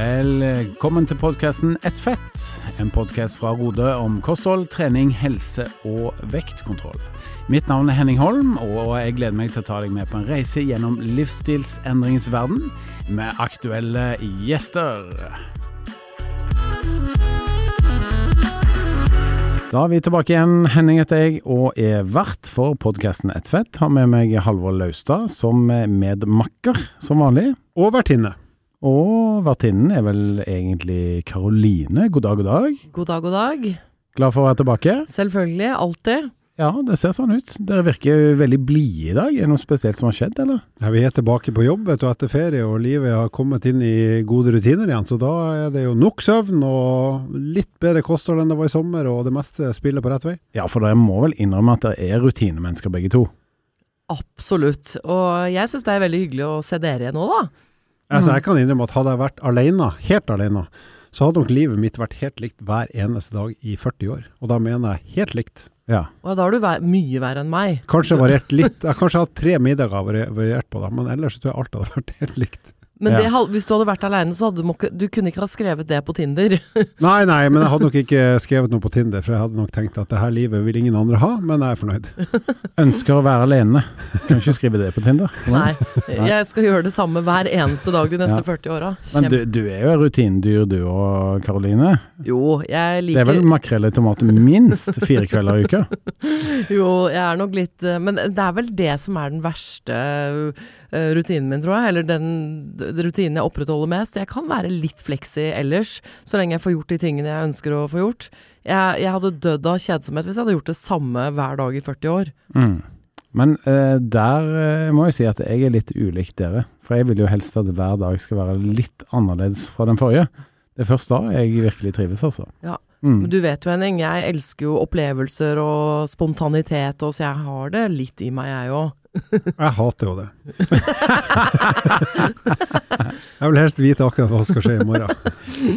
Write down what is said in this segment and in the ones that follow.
Velkommen til podkasten Ett fett, en podkast fra Rode om kosthold, trening, helse og vektkontroll. Mitt navn er Henning Holm, og jeg gleder meg til å ta deg med på en reise gjennom livsstilsendringens verden med aktuelle gjester. Da er vi tilbake igjen. Henning heter jeg, og er vert for podkasten Ett fett. Har med meg Halvor Laustad som medmakker, som vanlig. Og vertinne. Og vertinnen er vel egentlig Karoline. God dag, god dag. God dag, god dag. Glad for å være tilbake? Selvfølgelig. Alltid. Ja, det ser sånn ut. Dere virker veldig blide i dag. Er det noe spesielt som har skjedd, eller? Ja, Vi er tilbake på jobb vet du, etter ferie, og livet har kommet inn i gode rutiner igjen. Så da er det jo nok søvn og litt bedre kosthold enn det var i sommer, og det meste spiller på rett vei. Ja, for dere må vel innrømme at dere er rutinemennesker begge to? Absolutt. Og jeg syns det er veldig hyggelig å se dere igjen nå, da. Altså, jeg kan innrømme at hadde jeg vært alene, helt alene, så hadde nok livet mitt vært helt likt hver eneste dag i 40 år. Og da mener jeg helt likt. Ja. Og da har du vært mye verre enn meg. Kanskje variert litt. Jeg har kanskje hatt tre middager variert på det, men ellers tror jeg alt hadde vært helt likt. Men Ja. det, hvis du hadde vært aleine, så hadde du, ikke- du kunne ikke ha skrevet det på Tinder. Nei, nei, men jeg hadde nok ikke skrevet noe på Tinder, for jeg hadde nok tenkt at det her livet vil ingen andre ha, men jeg er fornøyd. Ønsker å være alene. Kan ikke skrive det på Tinder. Nei. Jeg skal gjøre det samme hver eneste dag de neste Ja. 40 åra. Men du, du er jo rutinedyr du og Karoline. Jo, jeg liker Det er vel makrell i tomat minst fire kvelder i uka? Jo, jeg er nok litt eh, Men det er vel det som er den verste rutinen min, tror jeg. Eller den, den rutinen jeg opprettholder mest. Jeg kan være litt fleksi ellers, så lenge jeg får gjort de tingene jeg ønsker å få gjort. Jeg, jeg hadde dødd av kjedsomhet hvis jeg hadde gjort det samme hver dag i 40 år. Mm. Men eh, der eh, må jeg si at jeg er litt ulik dere. For jeg vil jo helst at hver dag skal være litt annerledes fra den forrige. Det er først da jeg virkelig trives, altså. Ja. Mm. Men du vet jo, Henning, jeg elsker jo opplevelser og spontanitet, og så jeg har det litt i meg, jeg òg. Jeg hater jo det. jeg vil helst vite akkurat hva som skal skje i morgen.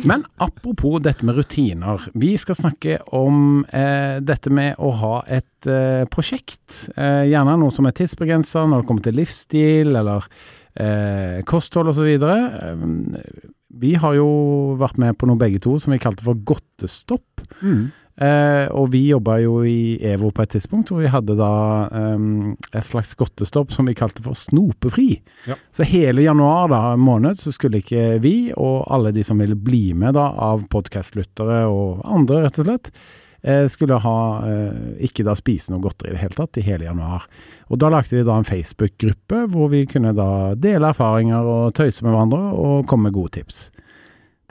Men apropos dette med rutiner. Vi skal snakke om eh, dette med å ha et eh, prosjekt. Eh, gjerne noe som er tidsbegrensa når det kommer til livsstil eller eh, kosthold osv. Eh, vi har jo vært med på noe begge to som vi kalte for godtestopp. Mm. Eh, og vi jobba jo i EVO på et tidspunkt hvor vi hadde da em, et slags godtestopp som vi kalte for snopefri. Ja. Så hele januar da, måned så skulle ikke vi, og alle de som ville bli med da av podkastlyttere og andre rett og slett, eh, skulle ha eh, ikke da spise noe godteri i det hele tatt i hele januar. Og da lagde vi da en Facebook-gruppe hvor vi kunne da dele erfaringer og tøyse med hverandre og komme med gode tips.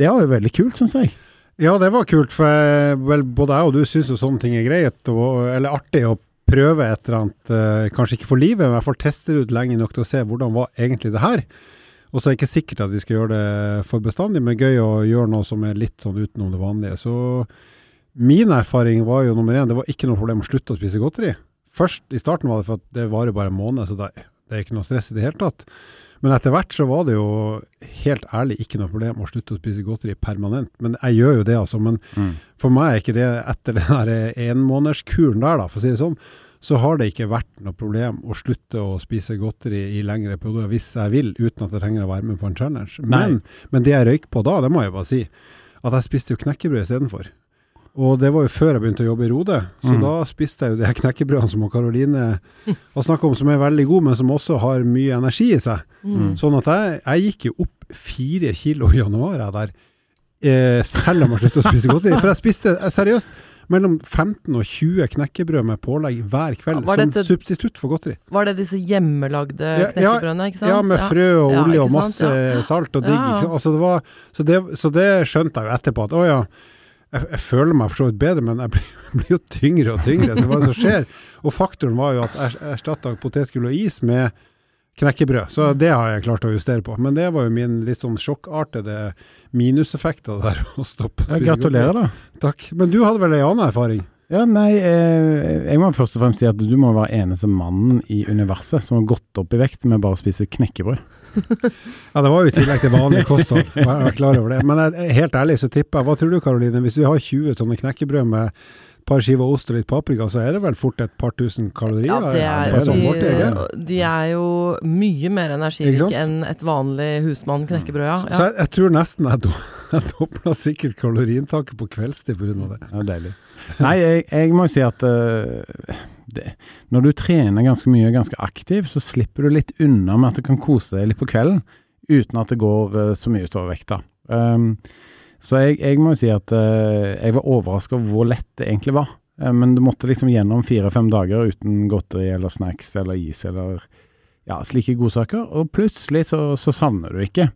Det var jo veldig kult, syns jeg. Ja, det var kult, for vel, både jeg og du syns jo sånne ting er greit, og, eller artig å prøve et eller annet, eh, kanskje ikke for livet, men i hvert fall teste det ut lenge nok til å se hvordan var egentlig det her. Og så er det ikke sikkert at vi skal gjøre det for bestandig, men gøy å gjøre noe som er litt sånn utenom det vanlige. Så min erfaring var jo nummer én, det var ikke noe problem å slutte å spise godteri. Først i starten var det for at det varer bare en måned, så det er ikke noe stress i det hele tatt. Men etter hvert så var det jo helt ærlig ikke noe problem å slutte å spise godteri permanent. Men jeg gjør jo det, altså. Men for meg er ikke det etter den der enmånederskuren der, da, for å si det sånn, så har det ikke vært noe problem å slutte å spise godteri i lengre perioder hvis jeg vil, uten at jeg trenger å være med på en challenge. Men, men det jeg røyk på da, det må jeg bare si, at jeg spiste jo knekkebrød istedenfor. Og det var jo før jeg begynte å jobbe i Rode, så Mm. da spiste jeg jo de her knekkebrødene som Karoline har snakka om, som er veldig gode, men som også har mye energi i seg. Mm. Sånn at jeg, jeg gikk jo opp fire kilo i januar jeg der, eh, selv om jeg sluttet å spise godteri. For jeg spiste eh, seriøst mellom 15 og 20 knekkebrød med pålegg hver kveld, Var som substitutt for godteri. Var det disse hjemmelagde Ja, ja, knekkebrødene, ikke sant? Ja, med frø og olje ja, og masse Ja. salt og digg. Ja, ja. ikke sant? Altså, det var, så, det, så det skjønte jeg jo etterpå, at å ja, jeg, jeg føler meg for så vidt bedre, men jeg blir, jo tyngre og tyngre. Så hva er det som skjer? Og faktoren var jo at jeg erstatta potetgull og is med knekkebrød. Så det har jeg klart å justere på. Men det var jo min litt sånn sjokkartede minuseffekt av det der å stoppe. Ja, gratulerer, da. Takk. Men du hadde vel ei annen erfaring? Ja, nei, eh, jeg må først og fremst si at du må være eneste mannen i universet som har gått opp i vekt med bare å spise knekkebrød. Ja, det var jo i tillegg til vanlig kosthold. Jeg er klar over det. Men helt ærlig så tipper jeg Hva tror du, Karoline? Hvis vi har 20 sånne knekkebrød med par skiver ost og litt paprika, så er det vel fort et par tusen kalorier? Ja, det er, de, ikke? de er jo mye mer energirike enn et vanlig husmann knekkebrød, ja. Så jeg, jeg tror nesten jeg, do, jeg dobla sikkert kaloriinntaket på kveldstid pga. det. Det er deilig. Nei, jeg, jeg må jo si at uh, det, når du trener ganske mye, og ganske aktiv, så slipper du litt unna med at du kan kose deg litt på kvelden, uten at det går uh, så mye utover vekta. Um, så jeg, jeg må jo si at eh, jeg var overraska over hvor lett det egentlig var. Eh, men du måtte liksom gjennom fire-fem dager uten godteri eller snacks eller is eller ja, slike godsaker, og plutselig så, så savner du ikke.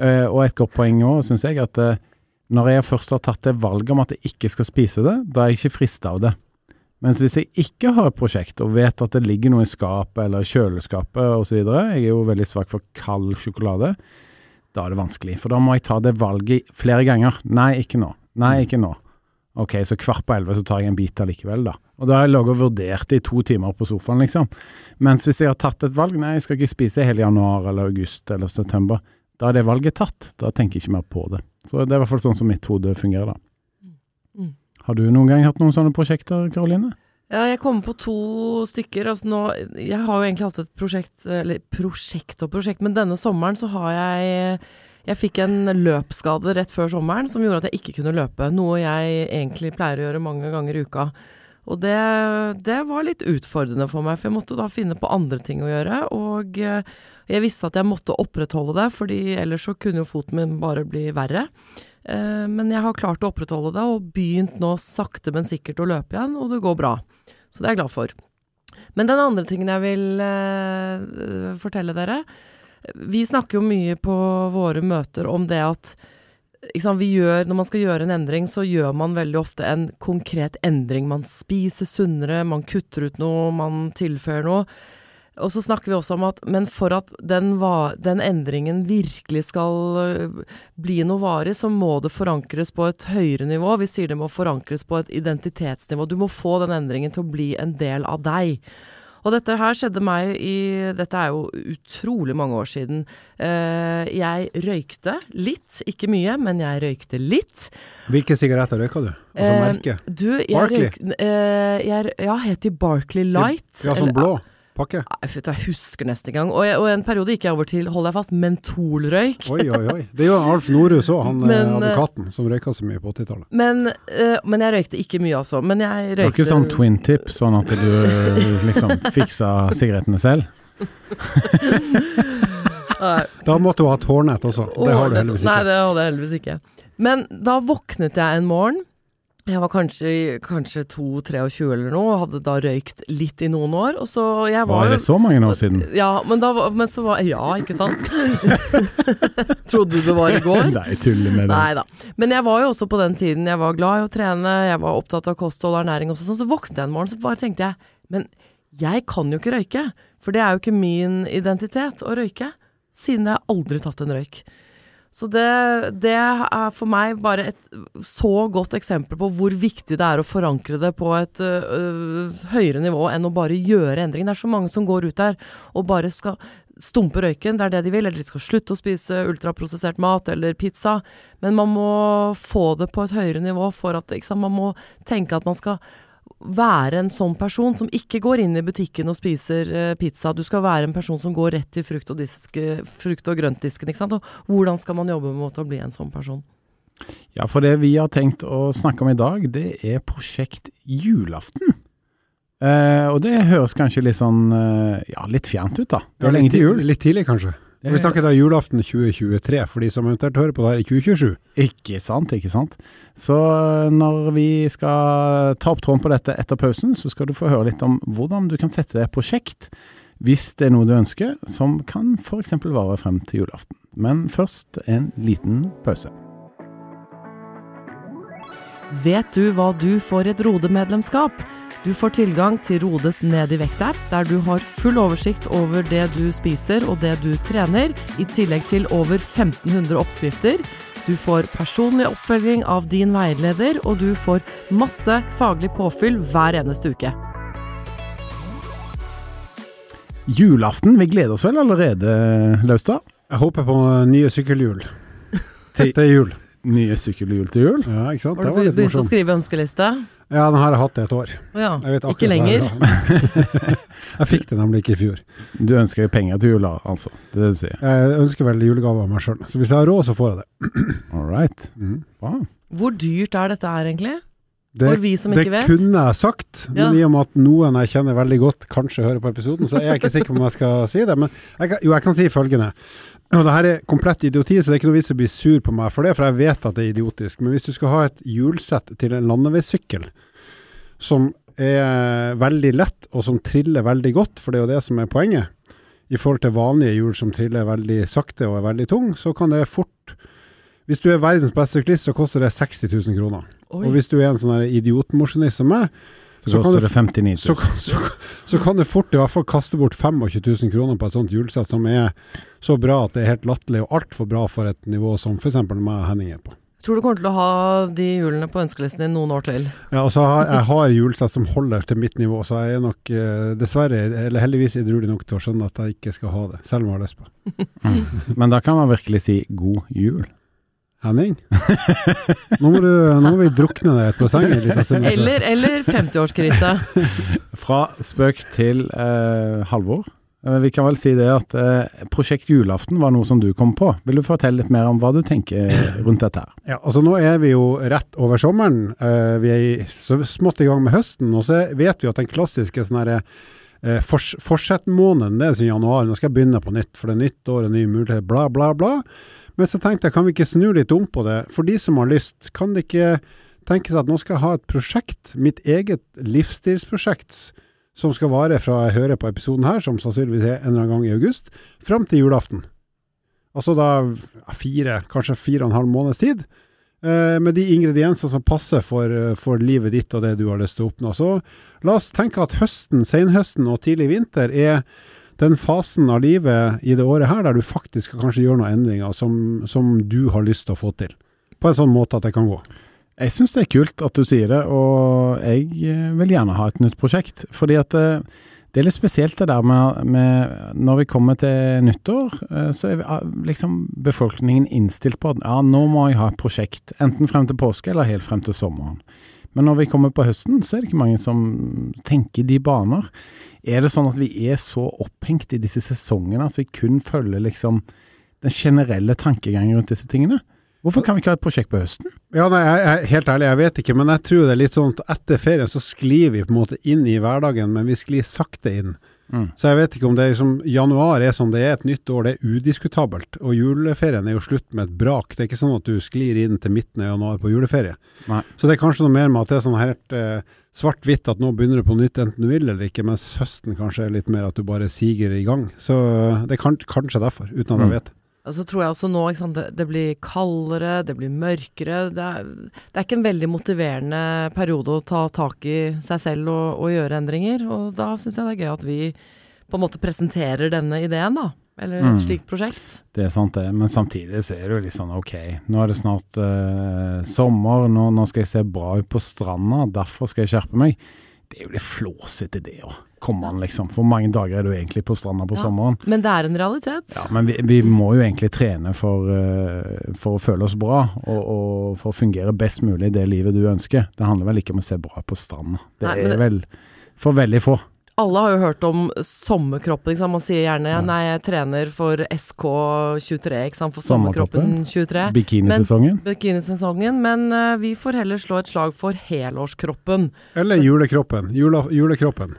Eh, og et godt poeng òg, syns jeg, at eh, når jeg først har tatt det valget om at jeg ikke skal spise det, da er jeg ikke frista av det. Mens hvis jeg ikke har et prosjekt og vet at det ligger noe i skapet eller kjøleskapet osv., jeg er jo veldig svak for kald sjokolade, da er det vanskelig. For da må jeg ta det valget flere ganger. Nei, ikke nå. Nei, ikke nå. Ok, så kvart på elleve så tar jeg en bit allikevel, da. Og da har jeg ligget og vurdert det i to timer på sofaen, liksom. Mens hvis jeg har tatt et valg, nei, jeg skal ikke spise hele januar eller august eller september, da er det valget tatt. Da tenker jeg ikke mer på det. Så det er i hvert fall sånn som mitt hode fungerer, da. Mm. Har du noen gang hatt noen sånne prosjekter, Karoline? Ja, jeg kommer på to stykker. Altså nå, jeg har jo egentlig hatt et prosjekt, eller prosjekt og prosjekt, men denne sommeren så har jeg Jeg fikk en løpsskade rett før sommeren som gjorde at jeg ikke kunne løpe. Noe jeg egentlig pleier å gjøre mange ganger i uka. Og det, det var litt utfordrende for meg, for jeg måtte da finne på andre ting å gjøre. Og eh, jeg visste at jeg måtte opprettholde det, fordi ellers så kunne jo foten min bare bli verre. Eh, Men jeg har klart å opprettholde det, og begynt nå sakte, men sikkert å løpe igjen, og det går bra. Så det er jeg glad for. Men den andre tingen jeg vil uh, fortelle dere Vi snakker jo mye på våre møter om det at sant, gjør, Når man skal gjøre en endring, så gjør man veldig ofte en konkret endring. Man spiser sunnere, man kutter ut noe, man tilfører noe. Og så snakker vi også om at men for at den, va- den endringen virkelig skal øh, bli noe varig, så må det forankres på et høyere nivå. Vi sier det må forankres på et identitetsnivå. Du må få den endringen til å bli en del av deg. Og dette her skjedde meg i Dette er jo utrolig mange år siden. Eh, jeg røykte litt, ikke mye, men jeg røykte litt. Hvilke sigaretter røyka du? Altså Eh, merke? Du, jeg Barkley? Røyk, eh, jeg, Ja, het de Barkley Light? Ja, sånn Eller- blå pakke? Vet jeg husker nesten ikke engang. Og, og en periode gikk jeg over til, hold deg fast, mentolrøyk. Oi, oi, oi. Det gjorde Alf Norhus òg, han Men, eh, eh, advokaten som røyka så mye på 80-tallet. Men, eh, men jeg røykte ikke mye, altså. Men jeg Det var ikke sånn twin tip, sånn at du liksom fiksa sigarettene selv? Da måtte du ha hårnett også. Det har du heldigvis Nei, det hadde jeg heldigvis ikke. Men da våknet jeg en morgen. Jeg var kanskje, kanskje 2-23 eller noe, og hadde da røykt litt i noen år. Og så jeg var Var det så mange år siden? Ja, men, da, men så var Ja, ikke sant? Trodde du det var i går? Nei, tuller med det. Nei da. Men jeg var jo også på den tiden, jeg var glad i å trene, jeg var opptatt av kosthold og ernæring også, sånn, så våknet jeg en morgen, så bare tenkte jeg, men jeg kan jo ikke røyke, for det er jo ikke min identitet å røyke, siden jeg aldri tatt en røyk. Så det, det er for meg bare et så godt eksempel på hvor viktig det er å forankre det på et øh, høyere nivå enn å bare gjøre endring. Det er så mange som går ut der og bare skal stumpe røyken, det er det de vil, eller de skal slutte å spise ultraprosessert mat eller pizza. Men man må få det på et høyere nivå for at sant, man må tenke at man skal være en sånn person som ikke går inn i butikken og spiser uh, pizza. Du skal være en person som går rett til frukt og, disk, frukt og grøntdisken. ikke sant? Og hvordan skal man jobbe mot å bli en sånn person? Ja, for det vi har tenkt å snakke om i dag, det er prosjekt julaften. Uh, og det høres kanskje litt sånn uh, ja, litt fjernt ut, da. Det er lenge til jul. Litt tidlig, kanskje. Vi snakker da julaften 2023, for de som eventuelt hører på det her i 2027. Ikke sant, ikke sant. Så eh, når vi skal ta opp tråden på dette etter pausen, så skal du få høre litt om hvordan du kan sette deg et prosjekt, hvis det er noe du ønsker, som kan f.eks. vare frem til julaften. Men først en liten pause. Vet du hva du får et Rode-medlemskap? Du får tilgang til Rodes Ned i vekt-app, der du har full oversikt over det du spiser og det du trener, i tillegg til over 1500 oppskrifter. Du får personlig oppfølging av din veileder, og du får masse faglig påfyll hver eneste uke. Julaften, vi gleder oss vel allerede, Laustad? Jeg håper på nye sykkelhjul. Til- Til jul. Nye sykkelhjul til jul? Ja, ikke sant? Har Det du var litt begynt å skrive ønskeliste? Ja, den har jeg hatt i et år. Å ja. Jeg vet Ikke lenger. jeg, jeg fikk det nemlig ikke i fjor. Du ønsker penger til jula, altså. Det er det du sier. Jeg ønsker vel julegave av meg sjøl. Så hvis jeg har råd, så får jeg det. All right. Mm. Wow. Hvor dyrt er dette her, egentlig? Det, vi som det vet. kunne jeg sagt, men Ja. i og med at noen jeg kjenner veldig godt, kanskje hører på episoden, så er jeg ikke sikker på om jeg skal si det. Men jeg kan, jo, jeg kan si følgende. Og det her er komplett idioti, så det er ikke noe vits i å bli sur på meg for det, for jeg vet at det er idiotisk. Men hvis du skal ha et hjulsett til en landeveissykkel som er veldig lett, og som triller veldig godt, for det er jo det som er poenget, i forhold til vanlige hjul som triller veldig sakte og er veldig tung, så kan det fort Hvis du er verdens beste syklist, så koster det 60 000 kroner. Oi. Og hvis du er en sånn idiotmosjonist som meg, Så, Så kan koster du det 59 så, 000. så, så kan det fort i hvert fall kaste bort 25 000 kroner på et sånt hjulsett som er så bra at det er helt latterlig og altfor bra for et nivå som f.eks. meg og Henning er på. Tror du kommer til å ha de hjulene på ønskelisten din noen år til? Ja, altså så har jeg har hjulsett som holder til mitt nivå, så jeg er nok eh, dessverre, eller heldigvis edruelig nok til å skjønne at jeg ikke skal ha det, selv om jeg har lyst på det. Mm. Men da kan man virkelig si god jul. Henning? Nå må, du, nå må vi drukne deg i et basseng. Eller, eller 50-årskrise? Fra spøk til eh, Halvor. Eh, vi kan vel si det at eh, Prosjekt julaften var noe som du kom på. Vil du fortelle litt mer om hva du tenker rundt dette her? Ja, altså Nå er vi jo rett over sommeren. Eh, vi er i, så smått i gang med høsten. Og så vet vi at den klassiske sånn herre eh, fors, Fortsett-måneden, det er sånn januar. Nå skal jeg begynne på nytt, for det er nytt år og nye muligheter, bla, bla, bla. Men så tenkte jeg, kan vi ikke snu litt om på det? For de som har lyst, kan det ikke tenke seg at nå skal jeg ha et prosjekt, mitt eget livsstilsprosjekt, som skal vare fra jeg hører på episoden her, som sannsynligvis er en eller annen gang i august, fram til julaften. Altså da fire, kanskje fire og en halv måneds tid eh, med de ingrediensene som passer for, eh, for livet ditt og det du har lyst til å oppnå. Så la oss tenke at høsten, senhøsten og tidlig vinter er den fasen av livet i det året her der du faktisk kanskje gjøre noen endringer som, som du har lyst til å få til. På en sånn måte at det kan gå. Jeg syns det er kult at du sier det, og jeg eh, vil gjerne ha et nytt prosjekt. Fordi at eh, det er litt spesielt det der med, med Når vi kommer til nyttår, eh, så er ah, liksom befolkningen innstilt på at ja, nå må jeg ha et prosjekt. Enten frem til påske eller helt frem til sommeren. Men når vi kommer på høsten, så er det ikke mange som tenker de baner. Er det sånn at vi er så opphengt i disse sesongene at vi kun følger liksom den generelle tankegangen rundt disse tingene? Hvorfor kan vi ikke ha et prosjekt på høsten? Ja, nei, jeg, jeg, helt ærlig, jeg vet ikke, men jeg tror det er litt sånn at etter ferien så sklir vi på en måte inn i hverdagen, men vi sklir sakte inn. Mm. Så jeg vet ikke om det er liksom Januar er som det er et nytt år, det er udiskutabelt. Og juleferien er jo slutt med et brak. Det er ikke sånn at du sklir inn til midten av januar på juleferie. Nei. Så det er kanskje noe mer med at det er sånn helt eh, svart-hvitt at nå begynner du på nytt enten du vil eller ikke, mens høsten kanskje er litt mer at du bare siger i gang. Så eh, det er kan, kanskje derfor, uten at jeg Mm. vet. Og så tror jeg også nå sant, det, det blir kaldere, det blir mørkere. Det er, det er ikke en veldig motiverende periode å ta tak i seg selv og, og gjøre endringer. Og da syns jeg det er gøy at vi på en måte presenterer denne ideen, da. Eller et Mm. slikt prosjekt. Det er sant det, men samtidig så er det jo litt sånn ok, nå er det snart uh, sommer, nå, nå skal jeg se bra ut på stranda, derfor skal jeg skjerpe meg. Det er jo litt flåsete det å komme an, liksom. For hvor mange dager er du egentlig på stranda på Ja. sommeren? Men det er en realitet. Ja, men vi, vi må jo egentlig trene for, eh, for å føle oss bra, og, og for å fungere best mulig i det livet du ønsker. Det handler vel ikke om å se bra på stranda. Det Nei, er vel for veldig få. Alle har jo hørt om sommerkroppen. Liksom. Man sier gjerne Ja. nei, jeg trener for SK23, ikke sant? for Sommerkroppen. sommerkroppen 23. Bikinisesongen. Bikinisesongen. Men uh, vi får heller slå et slag for helårskroppen. Eller julekroppen. Jula, julekroppen.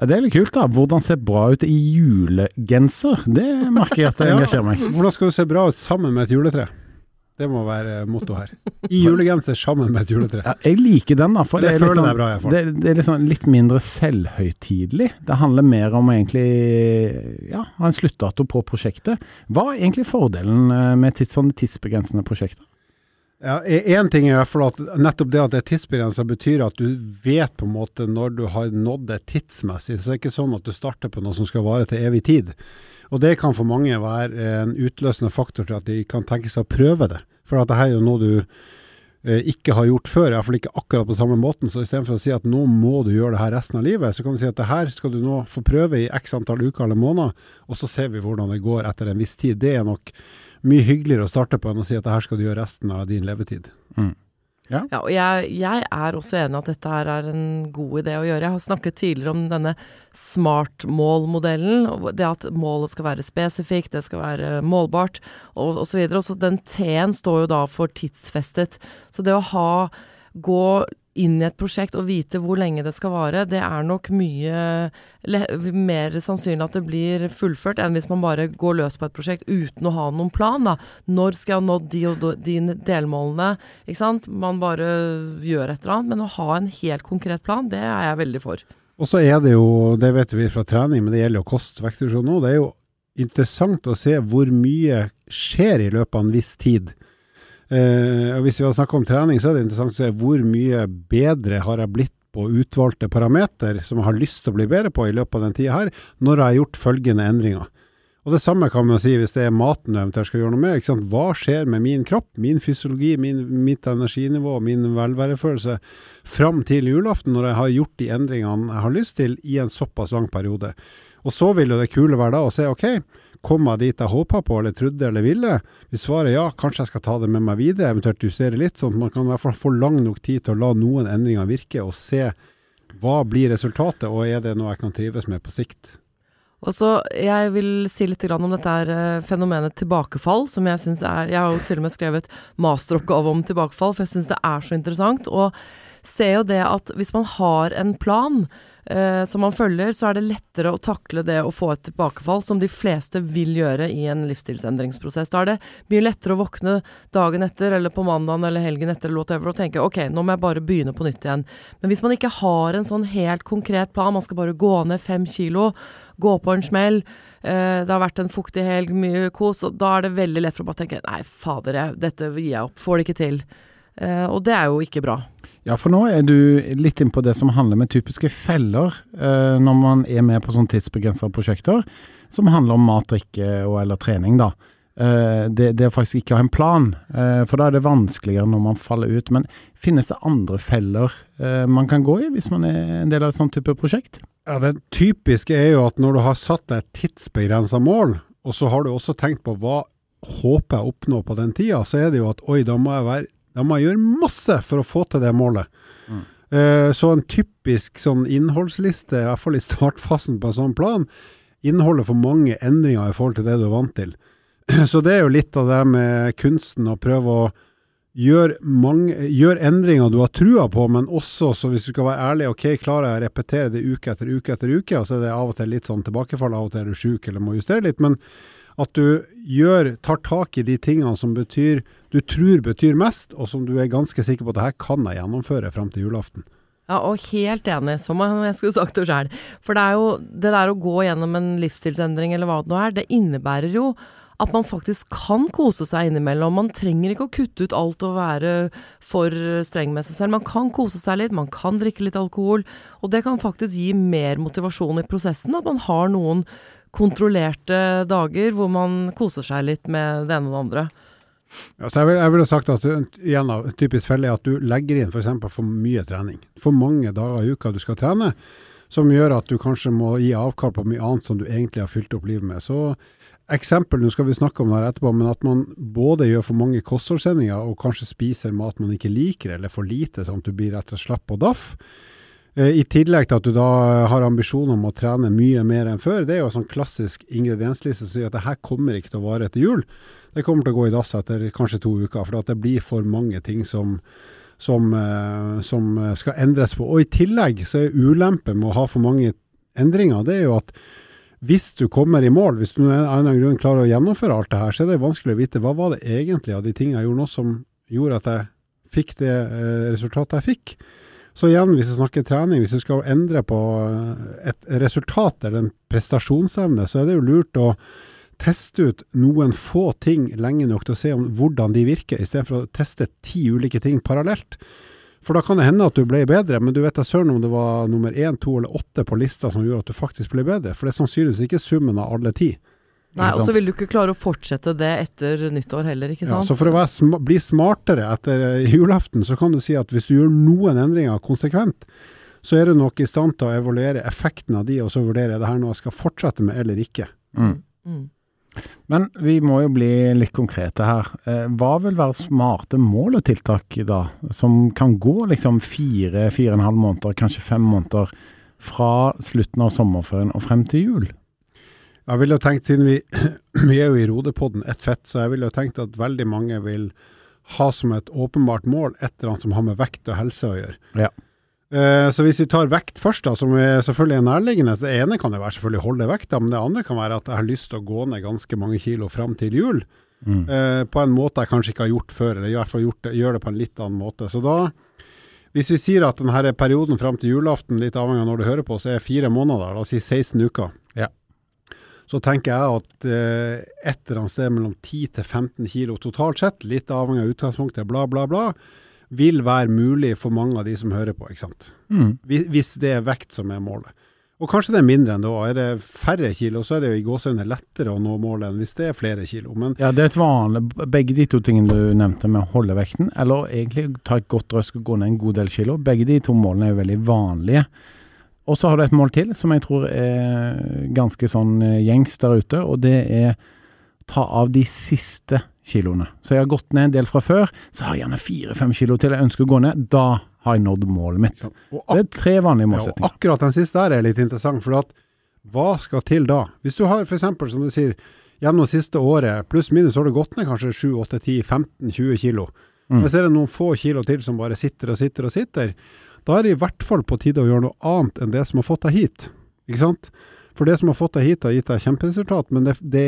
Ja, det er litt kult, da. Hvordan se bra ut i julegenser. Det merker jeg at det Ja. engasjerer meg. Hvordan skal du se bra ut sammen med et juletre? Det må være motto her. I julegenser sammen med et juletre. Ja, jeg liker den, da. For Det det, er er bra, det, det er liksom litt mindre selvhøytidelig. Det handler mer om å egentlig ja, ha en sluttdato på prosjektet. Hva er egentlig fordelen eh, med tids, sånne tidsbegrensende prosjekter? Ja, Én ting er i hvert fall at nettopp det at det er tidsbegrensa, betyr at du vet på en måte når du har nådd det tidsmessig. Så det er ikke sånn at du starter på noe som skal vare til evig tid. Og det kan for mange være en utløsende faktor til at de kan tenke seg å prøve det. For at det er jo noe du eh, ikke har gjort før, iallfall ikke akkurat på samme måten. Så istedenfor å si at nå må du gjøre det her resten av livet, så kan du si at det her skal du nå få prøve i x antall uker eller måneder, og så ser vi hvordan det går etter en viss tid. Det er nok mye hyggeligere å starte på enn å si at det her skal du gjøre resten av din levetid. Ja. og jeg, jeg er også enig at dette her er en god idé å gjøre. Jeg har snakket tidligere om denne smart-mål-modellen. Det at målet skal være spesifikt, det skal være målbart og osv. Og så den T-en står jo da for tidsfestet. Så det å ha gå inn i et prosjekt og vite hvor lenge det skal vare, det er nok mye mer sannsynlig at det blir fullført enn hvis man bare går løs på et prosjekt uten å ha noen plan. da. Når skal jeg ha nådd de og de delmålene? ikke sant? Man bare gjør et eller annet. Men å ha en helt konkret plan, det er jeg veldig for. Og så er det jo, det vet vi fra trening, men det gjelder jo kost, vektreduksjon nå, det er jo interessant å se hvor mye skjer i løpet av en viss tid. Eh, og Hvis vi hadde snakket om trening, så er det interessant å se hvor mye bedre har jeg blitt på utvalgte parameter som jeg har lyst til å bli bedre på i løpet av den tida her, når jeg har gjort følgende endringer. Og Det samme kan man si hvis det er maten du eventuelt skal gjøre noe med. Hva skjer med min kropp, min fysiologi, min, mitt energinivå, min velværefølelse fram til julaften, når jeg har gjort de endringene jeg har lyst til i en såpass lang periode. Og så vil jo det kule være da å se ok, kom jeg dit jeg håpa på, eller trodde eller ville? Hvis svaret er ja, kanskje jeg skal ta det med meg videre, eventuelt justere litt, sånn at man kan i hvert fall få lang nok tid til å la noen endringer virke, og se hva blir resultatet, og er det noe jeg kan trives med på sikt? Og så Jeg vil si litt om dette her eh, fenomenet tilbakefall, som jeg syns er Jeg har jo til og med skrevet masteroppgave om tilbakefall, for jeg syns det er så interessant. Og ser jo det at hvis man har en plan eh, som man følger, så er det lettere å takle det å få et tilbakefall, som de fleste vil gjøre i en livsstilsendringsprosess. Da er det mye lettere å våkne dagen etter, eller på mandagen eller helgen etter, eller whatever, og tenke ok, nå må jeg bare begynne på nytt igjen. Men hvis man ikke har en sånn helt konkret plan, man skal bare gå ned fem kilo, gå på en smell, eh, det har vært en fuktig helg, mye kos, og da er det veldig lett for å bare tenke nei, fader, jeg, dette gir jeg opp, får det ikke til. Eh, og det er jo ikke bra. Ja, for nå er du litt inn på det som handler med typiske feller eh, når man er med på sånne tidsbegrensa prosjekter, som handler om mat, drikke og eller trening, da. Eh, det, det å faktisk ikke å ha en plan, eh, for da er det vanskeligere når man faller ut. Men finnes det andre feller eh, man kan gå i hvis man er en del av et sånt type prosjekt? Ja, Det typiske er jo at når du har satt deg et tidsbegrensa mål, og så har du også tenkt på hva håper jeg oppnår på den tida, så er det jo at oi, da må jeg, være, da må gjøre masse for å få til det målet. Mm. Eh, så en typisk sånn innholdsliste, i hvert fall i startfasen på en sånn plan, inneholder for mange endringer i forhold til det du er vant til. Så det er jo litt av det med kunsten å prøve å gjøre, mange, endringer du har trua på, men også, så hvis du skal være ærlig, ok, klarer jeg å repetere det uke etter uke etter uke, og så er det av og til litt sånn tilbakefall, av og til er du sjuk eller må justere litt, men at du gjør, tar tak i de tingene som betyr, du tror betyr mest, og som du er ganske sikker på at det her kan jeg gjennomføre frem til julaften. Ja, og helt enig, som jeg skulle sagt det sjøl. For det er jo det der å gå gjennom en livsstilsendring eller hva det nå er, det innebærer jo at man faktisk kan kose seg innimellom. Man trenger ikke å kutte ut alt og være for streng med seg selv. Man kan kose seg litt, man kan drikke litt alkohol, og det kan faktisk gi mer motivasjon i prosessen. At man har noen kontrollerte dager hvor man koser seg litt med det ene og det andre. Ja, så jeg vil, jeg vil ha sagt at igjen en typisk felle er at du legger inn f.eks. For, for mye trening. For mange dager i uka du skal trene, som gjør at du kanskje må gi avkall på mye annet som du egentlig har fylt opp livet med. Så eksempel, nå skal vi snakke om det her etterpå, men at man både gjør for mange kostholdssendinger og kanskje spiser mat man ikke liker, eller for lite, sånn at du blir rett og slett og daff. Eh, I tillegg til at du da har ambisjoner om å trene mye mer enn før. Det er jo en sånn klassisk ingrediensliste som sier at det her kommer ikke til å vare etter jul. Det kommer til å gå i dass etter kanskje to uker, for det blir for mange ting som, som, eh, som skal endres på. Og i tillegg så er ulempen med å ha for mange endringer, det er jo at hvis du kommer i mål, hvis du av en eller annen grunn klarer å gjennomføre alt det her, så er det vanskelig å vite hva var det egentlig av de tingene jeg gjorde nå som gjorde at jeg fikk det eh, resultatet jeg fikk. Så igjen, hvis vi snakker trening, hvis du skal endre på eh, et resultat eller en prestasjonsevne, så er det jo lurt å teste ut noen få ting lenge nok til å se om hvordan de virker, istedenfor å teste ti ulike ting parallelt. For da kan det hende at du ble bedre, men du vet da søren om det var nummer én, to eller åtte på lista som gjorde at du faktisk ble bedre. For det er sannsynligvis ikke summen av alle ti. Nei, og så vil du ikke klare å fortsette det etter nyttår heller, ikke sant. Ja, så for å være sma bli smartere etter eh, julaften, så kan du si at hvis du gjør noen endringer konsekvent, så er du nok i stand til å evaluere effekten av de, og så vurdere er det her noe jeg skal fortsette med eller ikke. Mm. Mm. Men vi må jo bli litt konkrete her. Eh, hva vil være smarte mål og tiltak da, som kan gå liksom fire, fire og en halv måneder, kanskje fem måneder fra slutten av sommerferien og frem til jul? Jeg ville tenkt, siden vi, vi er jo i Rodepodden ett fett, så jeg ville tenkt at veldig mange vil ha som et åpenbart mål et eller annet som har med vekt og helse å gjøre. Ja. Eh, så hvis vi tar vekt først, da, som er selvfølgelig er nærliggende. så Det ene kan jo være selvfølgelig holde vekta, men det andre kan være at jeg har lyst til å gå ned ganske mange kilo fram til jul. Mm. Eh, på en måte jeg kanskje ikke har gjort før, eller i hvert fall gjort det, gjør det på en litt annen måte. Så da, hvis vi sier at denne perioden fram til julaften, litt avhengig av når du hører på, så er fire måneder, la oss si 16 uker. Ja. Så tenker jeg at eh, et eller annet sted mellom 10 til 15 kilo totalt sett, litt avhengig av utgangspunktet, bla, bla, bla, vil være mulig for mange av de som hører på, ikke sant. Mm. Hvis, hvis det er vekt som er målet. Og kanskje det er mindre enn da. Er det færre kilo, så er det jo i gåsehudet lettere å nå målet enn hvis det er flere kilo. Men Ja, det er et vanlig Begge de to tingene du nevnte med å holde vekten, eller egentlig ta et godt røsk og gå ned en god del kilo, begge de to målene er jo veldig vanlige. Og så har du et mål til som jeg tror er ganske sånn eh, gjengs der ute, og det er ta av de siste kiloene. Så jeg har gått ned en del fra før, så har jeg gjerne fire-fem kilo til jeg ønsker å gå ned. Da har jeg nådd målet mitt. Ja, Det er tre vanlige Ja, og akkurat den siste der er litt interessant, for at hva skal til da? Hvis du har f.eks., som du sier, gjennom det siste året, pluss minus, har du gått ned kanskje 7, 8, 10, 15, 20 kilo. Mm. Men så er det noen få kilo til som bare sitter og sitter og sitter. Da er det i hvert fall på tide å gjøre noe annet enn det som har fått deg hit. Ikke sant? For det som har fått deg hit, har gitt deg kjemperesultat, men det, det,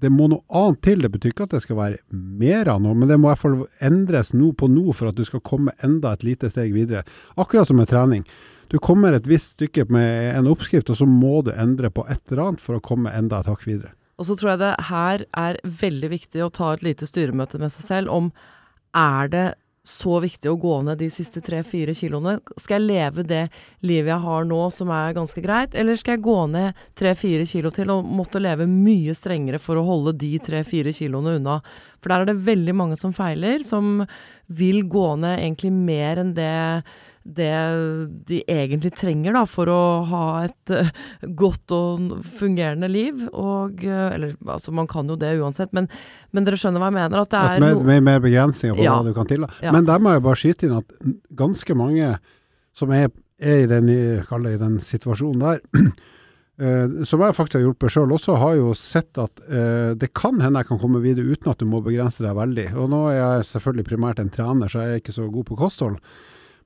det må noe annet til. Det betyr ikke at det skal være mer av noe, men det må i hvert fall endres nå på nå for at du skal komme enda et lite steg videre. Akkurat som med trening. Du kommer et visst stykke med en oppskrift, og så må du endre på et eller annet for å komme enda et hakk videre. Og så tror jeg det her er veldig viktig å ta et lite styremøte med seg selv om er det så viktig å gå ned de siste tre-fire kiloene? Skal jeg leve det livet jeg har nå som er ganske greit, eller skal jeg gå ned tre-fire kilo til og måtte leve mye strengere for å holde de tre-fire kiloene unna? For der er det veldig mange som feiler, som vil gå ned egentlig mer enn det det de egentlig trenger da, for å ha et eh, godt og fungerende liv. Og, eh, eller altså, man kan jo det uansett, men, men dere skjønner hva jeg mener? At det er med, no med, med begrensninger på Ja. hva du kan tillate. Ja. Men der må jeg bare skyte inn at ganske mange som er, er i, den, i- den situasjonen der, som jeg faktisk har hjulpet sjøl også, har jo sett at eh, det kan hende jeg kan komme videre uten at du må begrense deg veldig. Og nå er jeg selvfølgelig primært en trener, så jeg er ikke så god på kosthold.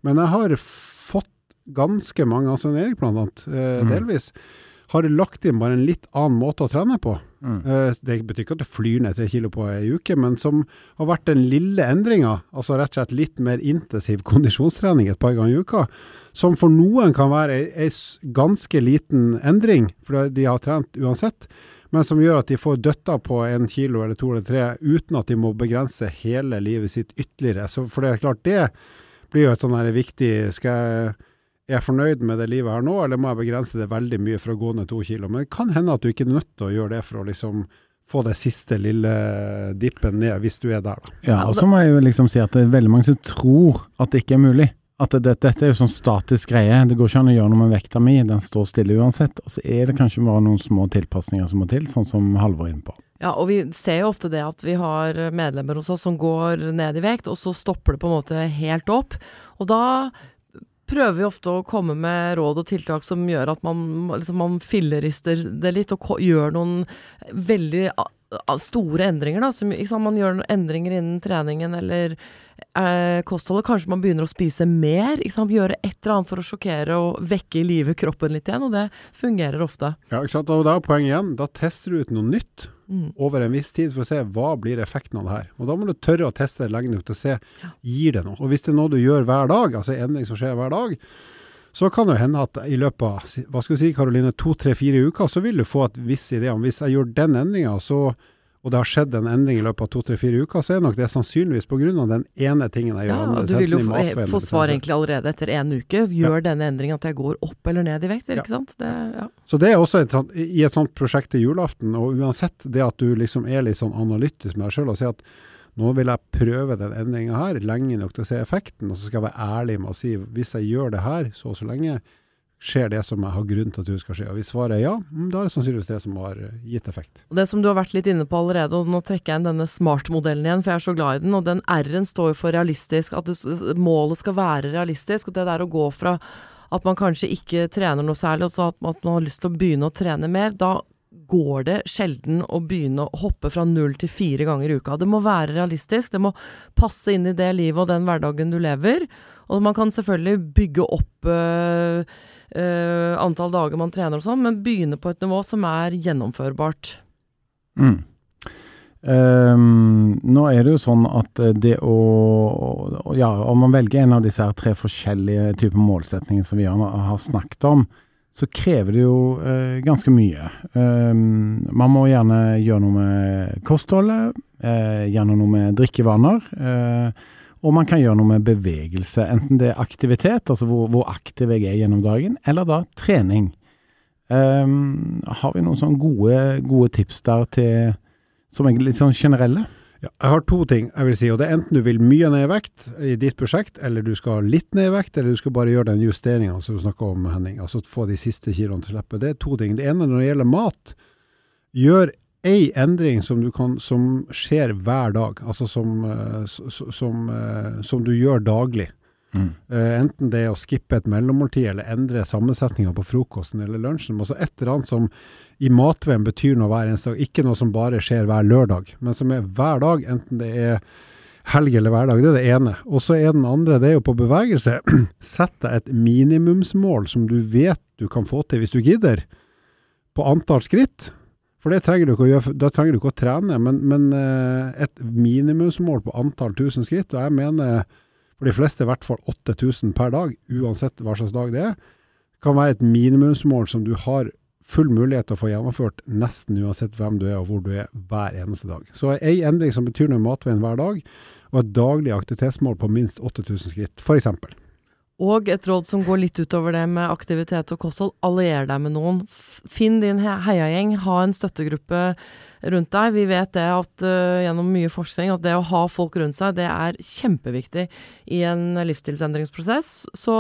Men jeg har fått ganske mange, altså Erik blant annet, eh, Mm. delvis, har lagt inn bare en litt annen måte å trene på. Mm. Eh, Det betyr ikke at du flyr ned tre kilo på ei uke, men som har vært den lille endringa, altså rett og slett litt mer intensiv kondisjonstrening et par ganger i uka, som for noen kan være ei, ganske liten endring, for de har trent uansett, men som gjør at de får døtta på en kilo eller to eller tre, uten at de må begrense hele livet sitt ytterligere. Så for det er klart, det blir jo et sånn viktig Skal jeg er jeg fornøyd med det livet jeg har nå, eller må jeg begrense det veldig mye for å gå ned to kilo? Men det kan hende at du ikke er nødt til å gjøre det for å liksom få det siste lille dippen ned, hvis du er der, da. Ja, og så må jeg jo liksom si at det er veldig mange som tror at det ikke er mulig. At det, dette er jo sånn statisk greie. Det går ikke an å gjøre noe med vekta mi, den står stille uansett. Og så er det kanskje bare noen små tilpasninger som må til, sånn som Halvor er inne på. Ja, og vi ser jo ofte det at vi har medlemmer hos oss som går ned i vekt, og så stopper det på en måte helt opp. Og da prøver vi ofte å komme med råd og tiltak som gjør at man, liksom, man fillerister det litt, og gjør noen veldig store endringer. Da, som? Man gjør endringer innen treningen eller eh, kostholdet. Kanskje man begynner å spise mer. Gjøre et eller annet for å sjokkere og vekke i live kroppen litt igjen, og det fungerer ofte. Ja, ikke sant? Og da er poenget igjen, da tester du ut noe nytt Mm. over en viss tid for å se hva blir effekten av det her. Og da må du tørre å teste det lenge nok til å se gir det noe. Og hvis det er noe du gjør hver dag, altså endring som skjer hver dag, så kan det hende at i løpet av hva skal du si, Karoline, to, tre, fire uker, så vil du få et visst idé om hvis jeg gjør den endringa, og det har skjedd en endring i løpet av to-tre-fire uker, så er nok det sannsynligvis pga. den ene tingen jeg gjør. Ja, du vil jo få, få svar egentlig allerede etter en uke. Gjør denne endringen at jeg går opp eller ned i vekt, Ja. ikke sant? Det, ja. Så det er også et i et sånt prosjekt til julaften, og uansett det at du liksom er litt sånn analytisk med deg sjøl og sier at nå vil jeg prøve den endringa her lenge nok til å se effekten, og så skal jeg være ærlig med å si hvis jeg gjør det her så og så lenge, skjer det som jeg har grunn til at det skal skje? Og Hvis svaret er ja, mm, da er det sannsynligvis det som har eh, gitt effekt. Det som du har vært litt inne på allerede, og nå trekker jeg inn denne smart-modellen igjen, for jeg er så glad i den, og den R-en står jo for realistisk, at målet skal være realistisk. Og det der å gå fra at man kanskje ikke trener noe særlig, og så at man har lyst til å begynne å trene mer, da går det sjelden å begynne å hoppe fra null til fire ganger i uka. Det må være realistisk, det må passe inn i det livet og den hverdagen du lever. Og man kan selvfølgelig bygge opp øh, øh, antall dager man trener og sånn, men begynne på et nivå som er gjennomførbart. Mm. Um, nå er det jo sånn at det å Ja, om man velger en av disse tre forskjellige typer målsetninger som vi har snakket om, så krever det jo eh, ganske mye. Um, man må gjerne gjøre noe med kostholdet, eh, gjerne noe med drikkevaner. Eh, og man kan gjøre noe med bevegelse, enten det er aktivitet, altså hvor, hvor aktiv jeg er gjennom dagen, eller da trening. Um, har vi noen sånne gode, gode tips der til som er litt sånn generelle? Ja, jeg har to ting jeg vil si, og det er enten du vil mye ned i vekt i ditt prosjekt, eller du skal litt ned i vekt, eller du skal bare gjøre den justeringa som du snakka om, Henning. Altså få de siste kiloene til å slippe. Det er to ting. Det ene når det gjelder mat, gjør ei endring som, kan, som skjer hver dag, altså som, eh, som, eh, som du gjør daglig. Mm. Uh, enten det er å skippe et mellommåltid, eller endre sammensetninga på frokosten eller lunsjen. Altså et eller annet som i matveien betyr noe hver eneste dag. Ikke noe som bare skjer hver lørdag, men som er hver dag, enten det er helg eller hverdag. Det er det ene. Og så er den andre, det er jo på bevegelse. Sett deg et minimumsmål som du vet du kan få til hvis du gidder, på antall skritt. For det trenger du ikke å gjøre, da trenger du ikke å trene, men, men eh, et minimumsmål på antall tusen skritt, og jeg mener for de fleste i hvert fall 8000 per dag, uansett hva slags dag det er, kan være et minimumsmål som du har full mulighet til å få gjennomført nesten uansett hvem du er og hvor du er hver eneste dag. Så ei endring som betyr noe i matveien hver dag, og et daglig aktivitetsmål på minst 8000 skritt, f.eks. Og et råd som går litt utover det med aktivitet og kosthold, allier deg med noen. Finn din heiagjeng, ha en støttegruppe rundt deg. Vi vet det at uh, gjennom mye forskning at det å ha folk rundt seg, det er kjempeviktig i en livsstilsendringsprosess. Så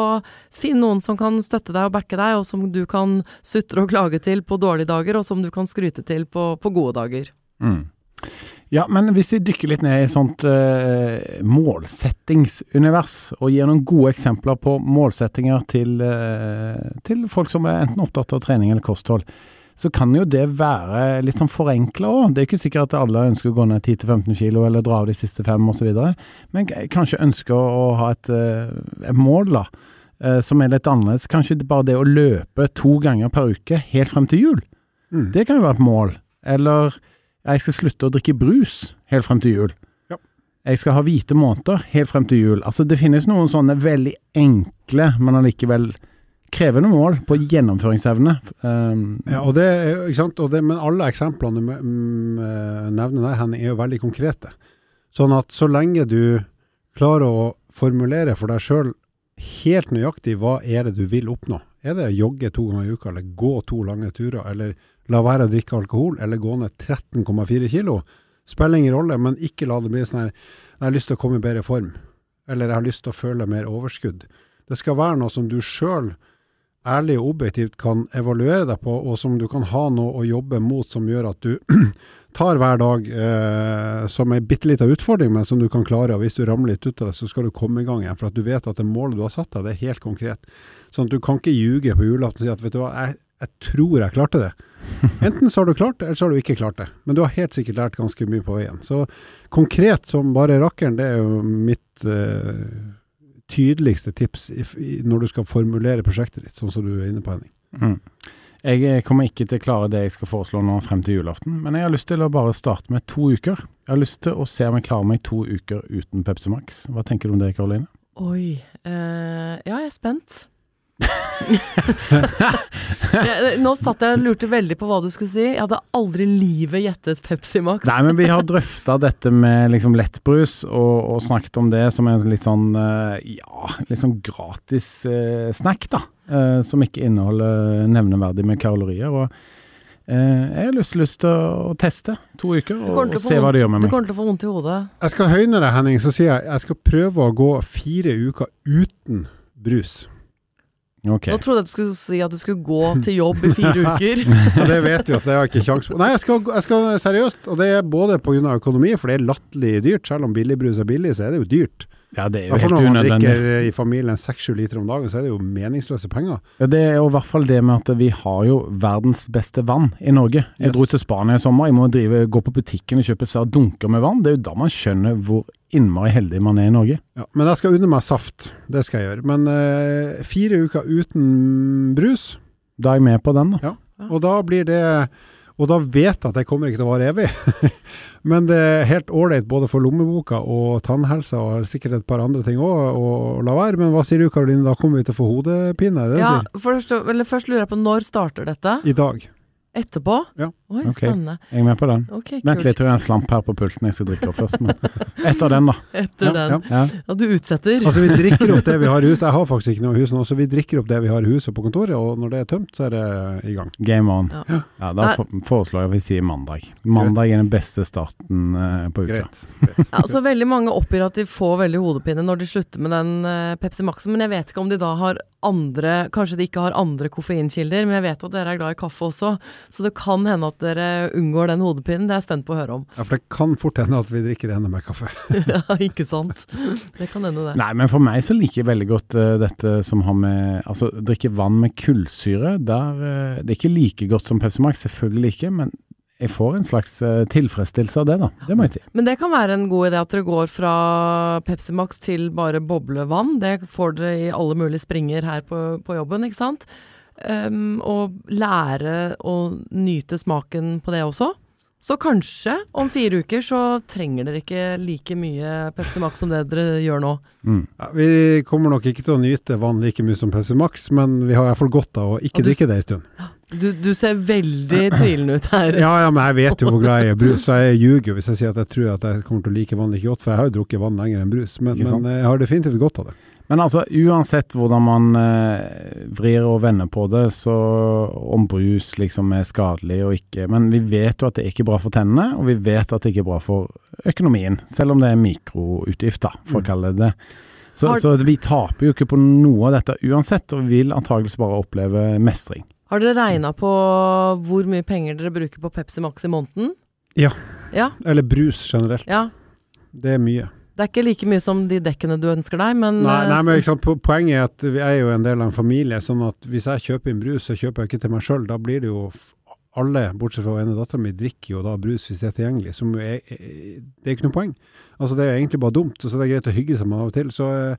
finn noen som kan støtte deg og backe deg, og som du kan sutre og klage til på dårlige dager, og som du kan skryte til på, på gode dager. Mm. Ja, men hvis vi dykker litt ned i sånt uh, målsettingsunivers, og gir noen gode eksempler på målsettinger til, uh, til, folk som er enten opptatt av trening eller kosthold, så kan jo det være litt sånn forenkla òg. Det er ikke sikkert at alle ønsker å gå ned 10-15 kilo eller dra av de siste fem osv., men kanskje ønsker å ha et, uh, et mål, da. som er litt annerledes. Kanskje bare det å løpe to ganger per uke helt frem til jul. Mm. Det kan jo være et mål. Eller jeg skal slutte å drikke brus helt frem til jul. Ja. Jeg skal ha hvite måneder helt frem til jul. Altså, det finnes noen sånne veldig enkle, men allikevel krevende mål på gjennomføringsevne. Um, ja, og det, ikke sant? Det, men alle eksemplene du nevner der, Henning, er jo veldig konkrete. Sånn at så lenge du klarer å formulere for deg sjøl helt nøyaktig hva er det du vil oppnå. Er det å jogge to ganger i uka, eller gå to lange turer, eller la være å drikke alkohol, eller gå ned 13,4 kilo? Spiller ingen rolle, men ikke la det bli sånn her jeg har lyst til å komme i bedre form, eller jeg har lyst til å føle mer overskudd. Det skal være noe som du sjøl ærlig og objektivt kan evaluere deg på, og som du kan ha noe å jobbe mot som gjør at du tar hver dag eh, som ei bitte lita utfordring, men som du kan klare. Og hvis du ramler litt ut av det, så skal du komme i gang igjen. For at du vet at det målet du har satt deg, det er helt konkret. Sånn at du kan ikke ljuge på julaften og si at vet du hva, jeg, jeg tror jeg klarte det. Enten så har du klart det, eller så har du ikke klart det. Men du har helt sikkert lært ganske mye på veien. Så konkret som bare rakkeren, det er jo mitt eh, tydeligste tips i, i, når du skal formulere prosjektet ditt, sånn som du er inne på, Henning. Mm. Jeg kommer ikke til å klare det jeg skal foreslå nå frem til julaften, men jeg har lyst til å bare starte med to uker. Jeg har lyst til å se om jeg klarer meg to uker uten Pepsi Max. Hva tenker du om det, Karoline? Oi. Uh, ja, jeg er spent. Nå satt jeg og lurte veldig på hva du skulle si. Jeg hadde aldri i livet gjettet Pepsi Max. Nei, men vi har drøfta dette med liksom lettbrus, og, og, snakket om det som en litt sånn uh, ja, litt sånn gratis eh, snack, da. Eh, som ikke inneholder nevneverdig med kalorier. og jeg har lyst, lyst til å teste to uker og, og se hva det gjør med meg. Du kommer til å få vondt i hodet. Jeg skal høyne deg, Henning. Så sier jeg jeg skal prøve å gå fire uker uten brus. Ok. Nå trodde jeg du skulle si at du skulle gå til jobb i fire uker. Ja, det vet du at det har jeg ikke kjangs på. Nei, jeg skal, jeg skal seriøst, og det er både pga. økonomi, for det er latterlig dyrt. Selv om billigbrus er billig, så er det jo dyrt. Ja, det er jo helt unødvendig. når man drikker i familien seks-sju liter om dagen, så er det jo meningsløse penger. Ja, Det er jo i hvert fall det med at vi har jo verdens beste vann i Norge. Jeg Yes. dro til Spania i sommer, jeg må drive, gå på butikken og kjøpe svære dunker med vann. Det er jo da man skjønner hvor innmari heldig man er i Norge. Ja, men jeg skal unne meg saft, det skal jeg gjøre. Men eh, fire uker uten brus, Da er jeg med på den, da. og da blir det Og da vet jeg at det kommer ikke til å vare evig. Men det er helt ålreit både for lommeboka og tannhelsa og sikkert et par andre ting òg å la være. Men hva sier du Karoline, da kommer vi til å få hodepine? Ja, først, først lurer jeg på når starter dette? I dag. Etterpå? Ja. Oi, okay. spennende. Jeg er med på den. Okay, Vent litt, jeg tror jeg har en slamp her på pulten jeg skal drikke opp først. Men etter den, da. Etter Ja, den. ja. Ja. Du utsetter. Altså Vi drikker opp det vi har i huset. Jeg har faktisk ikke noe hus nå, så vi drikker opp det vi har i huset på kontoret, og når det er tømt, så er det i gang. Game on. Ja. Ja, da for, foreslår jeg at vi sier mandag. Mandag er den beste starten eh, på uka. Greit. Greit. Ja, altså, veldig mange oppgir at de får veldig hodepine når de slutter med den eh, Pepsi Maxen, men jeg vet ikke om de da har andre Kanskje de ikke har andre koffeinkilder, men jeg vet jo at dere er glad i kaffe også, så det kan hende at dere unngår den hodepinen. Det er jeg spent på å høre om. Ja, for det kan fort hende at vi drikker enda mer kaffe. ja, ikke sant? Det kan hende, det. Nei, men for meg så liker jeg veldig godt uh, dette som har med Altså, drikke vann med kullsyre. Der, uh, det er ikke like godt som Pepsi Max, selvfølgelig ikke, men jeg får en slags eh, tilfredsstillelse av det, da. Det må jeg si. Men det kan være en god idé at dere går fra Pepsi Max til bare boblevann. Det får dere i alle mulige springer her på, på jobben, ikke sant? Um, og lære å nyte smaken på det også. Så kanskje om fire uker så trenger dere ikke like mye Pepsi Max som det dere gjør nå. Mm. Ja, vi kommer nok ikke til å nyte vann like mye som Pepsi Max, men vi har iallfall godt av å ikke du- drikke det en stund. Du, du ser veldig tvilende ut her. Ja, ja, men jeg vet jo hvor glad jeg er i brus, så jeg ljuger jo hvis jeg sier at jeg tror at jeg kommer til å like vann like godt, for jeg har jo drukket vann lenger enn brus. Men, men jeg har definitivt godt av det. Men altså, uansett hvordan man eh, vrir og vender på det, så om brus liksom er skadelig og ikke Men vi vet jo at det er ikke bra for tennene, og vi vet at det ikke er bra for økonomien. Selv om det er mikroutgift, da, for å Mm. kalle det det. Så, Har- så vi taper jo ikke på noe av dette uansett, og vi vil antakeligvis bare oppleve mestring. Har dere regna på hvor mye penger dere bruker på Pepsi Max i måneden? Ja. Ja, Eller brus generelt. ja. Det er mye. Det er ikke like mye som de dekkene du ønsker deg, men Nei, eh, nei men ikke sant, poenget er at vi er jo en del av en familie, sånn at hvis jeg kjøper inn brus, så kjøper jeg ikke til meg sjøl. Da blir det jo alle, bortsett fra ene dattera mi, drikker jo da brus hvis det er tilgjengelig. Som jo er, det er ikke noe poeng. Altså Det er egentlig bare dumt, og så det er greit å hygge seg med av og til. Så eh,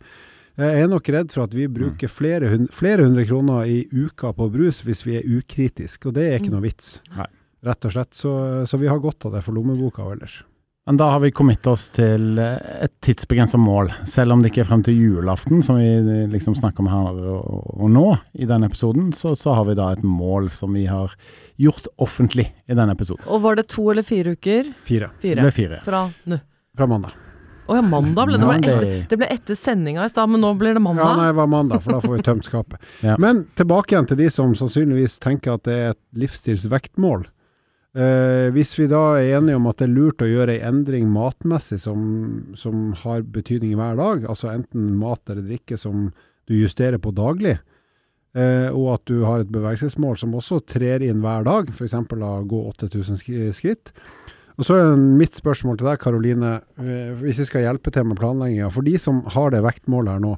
jeg er nok redd for at vi bruker flere, hundre, flere hundre kroner i uka på brus hvis vi er ukritiske, og det er ikke Mm. noe vits. Nei. Rett og slett. Så, så vi har godt av det for lommeboka og ellers. Men da har vi kommet oss til eh, et tidsbegrensa mål, selv om det ikke er frem til julaften, som vi eh, liksom snakker om her og, nå i denne episoden, så, så har vi da et mål som vi har gjort offentlig i denne episoden. Og var det to eller fire uker? Fire. Det Fire. ble fire. Fra nå. Fra mandag. Å ja, mandag ble det. Ble etter, det ble etter sendinga i stad, men nå blir det Ja, mandag. nei, det var mandag, for da får vi tømt skapet. Ja. Men tilbake igjen til de som sannsynligvis tenker at det er et livsstilsvektmål. Eh, hvis vi da er enige om at det er lurt å gjøre ei endring matmessig som, som har betydning hver dag, altså enten mat eller drikke som du justerer på daglig, eh, og at du har et bevegelsesmål som også trer inn hver dag, f.eks. å gå 8000 skritt. Og så er mitt spørsmål til deg, Karoline, eh, hvis vi skal hjelpe til med planlegginga. For de som har det vektmålet her nå,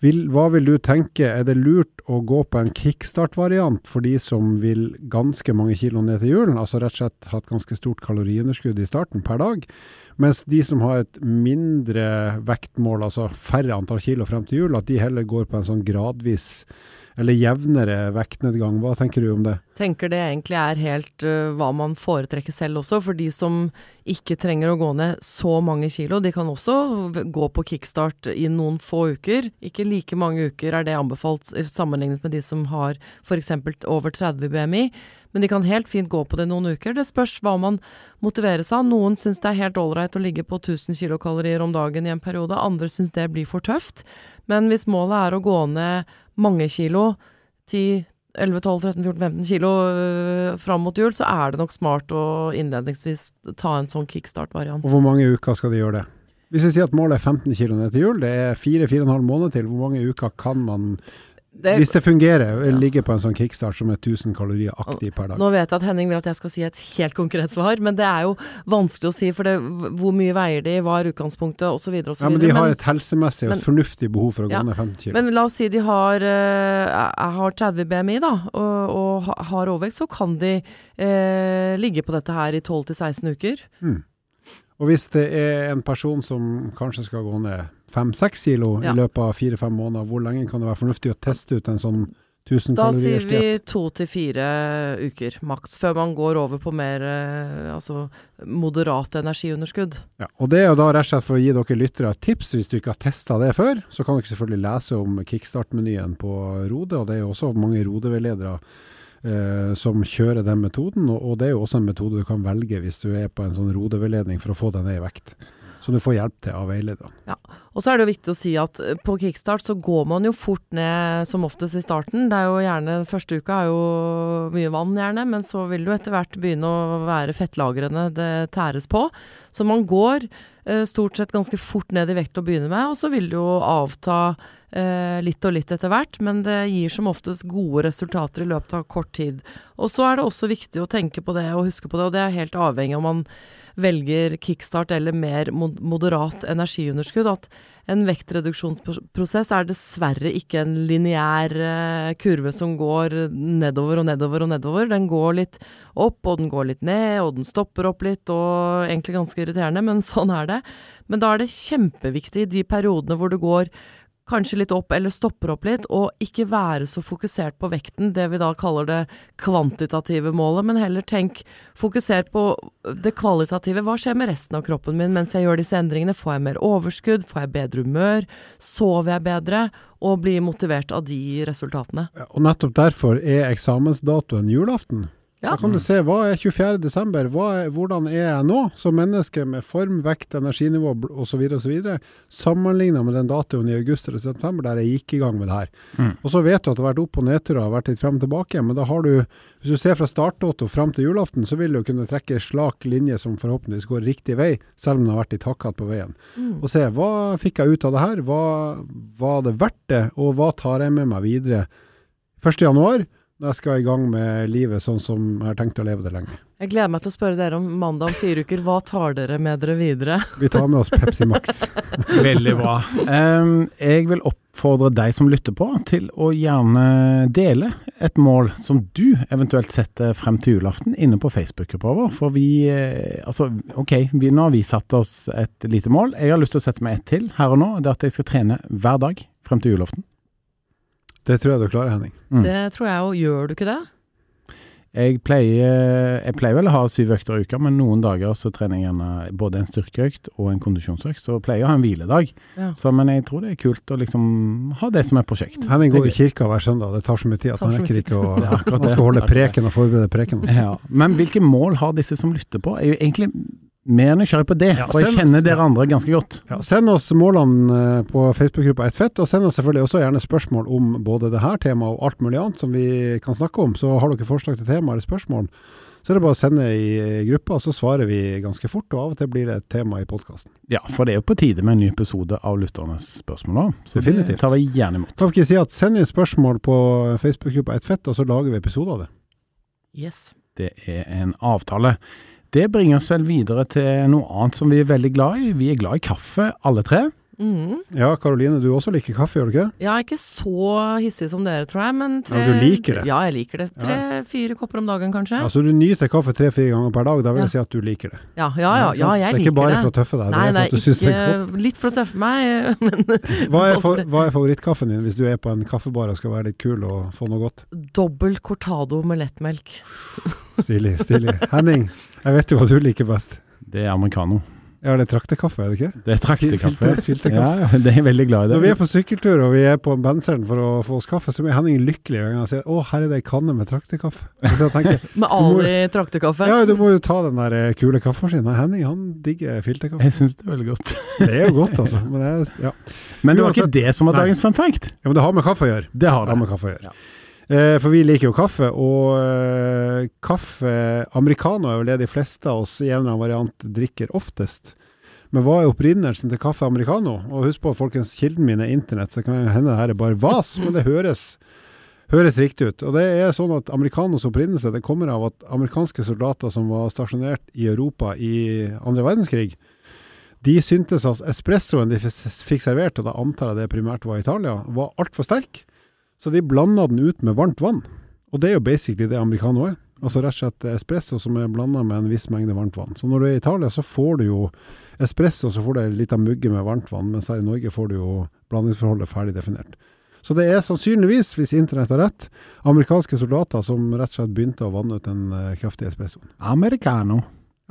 vil, hva vil du tenke, er det lurt å gå på en kickstart-variant for de som vil ganske mange kilo ned til julen, altså rett og slett ha et ganske stort kaloriunderskudd i starten per dag, mens de som har et mindre vektmål, altså færre antall kilo frem til jul, at de heller går på en sånn gradvis eller jevnere vektnedgang. Hva tenker du om det? Tenker det egentlig er helt uh, hva man foretrekker selv også, for de som ikke trenger å gå ned så mange kilo. De kan også gå på kickstart i noen få uker. Ikke like mange uker er det anbefalt i- sammenlignet med de som har f.eks. over 30 BMI. Men de kan helt fint gå på det noen uker. Det spørs hva man motiveres av. Noen syns det er helt ålreit å ligge på 1000 kilokalorier om dagen i en periode, andre syns det blir for tøft. Men hvis målet er å gå ned mange kilo, 10, 11, 12, 13, 14, 15 kilo øh, fram mot jul, så er det nok smart å innledningsvis ta en sånn kickstart-variant. Og hvor mange uker skal de gjøre det? Hvis vi sier at målet er 15 kilo ned til jul, det er 4-4,5 måneder til, hvor mange uker kan man Det, Hvis det fungerer, Ja. ligger på en sånn kickstart som er 1000 kalorier aktiv per dag. Nå vet jeg at Henning vil at jeg skal si et helt konkret svar, men det er jo vanskelig å si, for det, hvor mye veier de, hva er utgangspunktet, osv. Ja, men de har et helsemessig og men- et fornuftig behov for å gå Ja, ned 50 kg. Men la oss si de har, uh, har 30 BMI da, og, og har overvekt, så kan de uh, ligge på dette her i 12-16 uker. Mm. Og hvis det er en person som kanskje skal gå ned 5-6 kilo Ja. i løpet av 4-5 måneder, hvor lenge kan det være fornuftig å teste ut en sånn 1000 Da sier vi to til fire uker maks, før man går over på mer eh, altså moderat energiunderskudd. Ja, og det er jo da rett og slett for å gi dere lyttere et tips, hvis du ikke har testa det før, så kan dere selvfølgelig lese om kickstart-menyen på Rode, og det er jo også mange Rode-veiledere eh, som kjører den metoden, og, og det er jo også en metode du kan velge hvis du er på en sånn Rode-veiledning for å få deg ned i vekt. Som du får hjelp til av veilederne. Og så er det jo viktig å si at eh, på kickstart så går man jo fort ned som oftest i starten. Det er jo gjerne, Første uka er jo mye vann gjerne, men så vil det jo etter hvert begynne å være fettlagrene det tæres på. Så man går eh, stort sett ganske fort ned i vekt å begynne med, og så vil det jo avta litt og litt etter hvert, men det gir som oftest gode resultater i løpet av kort tid. Og så er det også viktig å tenke på det og huske på det, og det er helt avhengig om man velger kickstart eller mer moderat energiunderskudd, at en vektreduksjonsprosess er dessverre ikke en lineær eh, kurve som går nedover og nedover og nedover. Den går litt opp, og den går litt ned, og den stopper opp litt, og egentlig ganske irriterende, men sånn er det. Men da er det kjempeviktig i de periodene hvor det går kanskje litt opp eller stopper opp litt, og ikke være så fokusert på vekten, det vi da kaller det kvantitative målet, men heller tenk fokusert på det kvalitative. Hva skjer med resten av kroppen min mens jeg gjør disse endringene? Får jeg mer overskudd? Får jeg bedre humør? Sover jeg bedre? Og blir motivert av de resultatene. Ja, Og nettopp derfor er eksamensdatoen julaften. Ja. Da kan du se hva er 24. desember, er, hvordan er jeg nå som menneske med form, vekt, energinivå osv. osv. sammenligna med den datoen i august eller september der jeg gikk i gang med det her. Mm. Og så vet du at det har vært opp- og nedturer, har vært litt frem og tilbake, men da har du, hvis du ser fra startdato frem til julaften, så vil du kunne trekke slak linje som forhåpentligvis går riktig vei, selv om det har vært litt hakkete på veien. Mm. Og se hva fikk jeg ut av det her, hva var det verdt det, og hva tar jeg med meg videre 1. jeg skal i gang med livet sånn som jeg har tenkt å leve det lenge. Jeg gleder meg til å spørre dere om mandag om fire uker. Hva tar dere med dere videre? Vi tar med oss Pepsi Max. Veldig bra. Um, jeg vil oppfordre deg som lytter på, til å gjerne dele et mål som du eventuelt setter frem til julaften inne på Facebook-gruppa vår. For vi eh, Altså, ok, vi, nå har vi satt oss et lite mål. Jeg har lyst til å sette meg ett til her og nå. Det er at jeg skal trene hver dag frem til julaften. Det tror jeg du klarer, Henning. Mm. Det tror jeg òg. Gjør du ikke det? Jeg pleier, jeg pleier vel å ha syv økter i uka, men noen dager så trener jeg gjerne både en styrkeøkt og en kondisjonsøkt. Så pleier jeg å ha en hviledag. Ja. Så, men jeg tror det er kult å liksom ha det som et prosjekt. Henning går i kirka hver søndag, det tar så mye tid at han rekker ikke å Han skal holde preken og forberede preken. Ja, Men hvilke mål har disse som lytter på? Er jo egentlig mer nysgjerrig på det, Ja, for jeg send- kjenner dere andre ganske godt. Ja, send oss målene eh, på Facebook-gruppa Ett fett, og send oss selvfølgelig også gjerne spørsmål om både det her temaet og alt mulig annet som vi kan snakke om. Så har dere forslag til tema eller spørsmål, så er det bare å sende i gruppa gruppa, så svarer vi ganske fort. Og av og til blir det et tema i podkasten. Ja, for det er jo på tide med en ny episode av Lytternes spørsmål nå. Så Definitivt. det tar vi gjerne imot. Kan vi ikke si at send inn spørsmål på Facebook-gruppa Ett fett, og så lager vi episode av det. Yes. Det er en avtale. Det bringer oss vel videre til noe annet som vi er veldig glad i. Vi er glad i kaffe, alle tre. Mm. Ja, Karoline, du også liker kaffe, gjør du ikke? Er ikke så hissig som dere, tror jeg, men tre Ja, du liker det? Ja, jeg liker det. Tre-fire kopper om dagen, kanskje. Ja, Så du nyter kaffe tre-fire ganger per dag, da vil Ja. jeg si at du liker det. Ja, ja, ja, ja, jeg det Det er ikke bare det. for å tøffe deg, det Nei, er for nei, at du syns det er godt. litt for å tøffe meg, men Hva er, for, hva er favorittkaffen din hvis du er på en kaffebar og skal være litt kul og få noe godt? dobbel cortado med lettmelk. Stilig, stilig. Henning, jeg vet jo hva du liker best. Det er americano. Ja, det er traktekaffe, er det ikke? Det er traktekaffe. Filter- filterkaffe. Ja, ja, det er jeg veldig glad i. Det. Når vi er på sykkeltur og vi er på benseren for å få oss kaffe, så blir Henning lykkelig hver gang han sier 'Å, her er det ei kanne med traktekaffe'. Så jeg tenker, Med Ali traktekaffe. ja, du må jo ta den der eh, kule kaffemaskinen. Henning, han digger filterkaffe. Jeg syns det er veldig godt. Det er jo godt, altså. Men det, er, ja. Men det var ikke det som var dagens fun fact. ja, men det har med kaffe å gjøre. Det har Det har med kaffe å gjøre. Ja. Eh, for vi liker jo kaffe, og eh, kaffe Americano er vel det de fleste av oss i en eller annen variant drikker oftest. Men hva er opprinnelsen til kaffe americano? Og husk på, folkens, kilden min er internett, så det kan hende det her er bare vas, men det høres, høres riktig ut. Og det er sånn at americanos opprinnelse det kommer av at amerikanske soldater som var stasjonert i Europa i andre verdenskrig, de syntes at espressoen de fikk servert, og da antar jeg det primært var Italia, var altfor sterk. Så de blanda den ut med varmt vann. Og det er jo basically det americano er. Altså rett og slett espresso som er blanda med en viss mengde varmt vann. Så når du er i Italia, så får du jo espresso, så får du ei lita mugge med varmt vann, mens her i Norge får du jo blandingsforholdet ferdig definert. Så det er sannsynligvis, hvis internett har rett, amerikanske soldater som rett og slett begynte å vanne ut den uh, kraftige espressoen. Americano.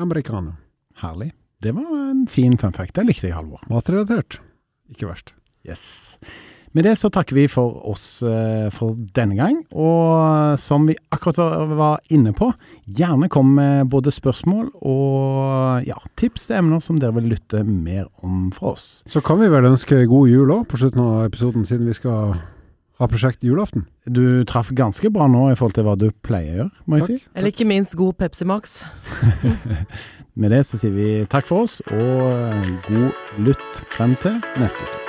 Americano. Herlig. Det var en fin fun fact. Det likte jeg, Halvor. Matrelatert. Ikke verst. Yes. Med det så takker vi for oss uh, for denne gang. Og som vi akkurat var inne på, gjerne kom med både spørsmål og ja, tips til emner som dere vil lytte mer om fra oss. Så kan vi vel ønske god jul òg, på slutten av episoden, siden vi skal ha prosjekt julaften. Du traff ganske bra nå i forhold til hva du pleier å gjøre, må jeg Takk. si. Eller ikke minst god Pepsi Max. Med det så sier vi takk for oss, og god lytt frem til neste uke.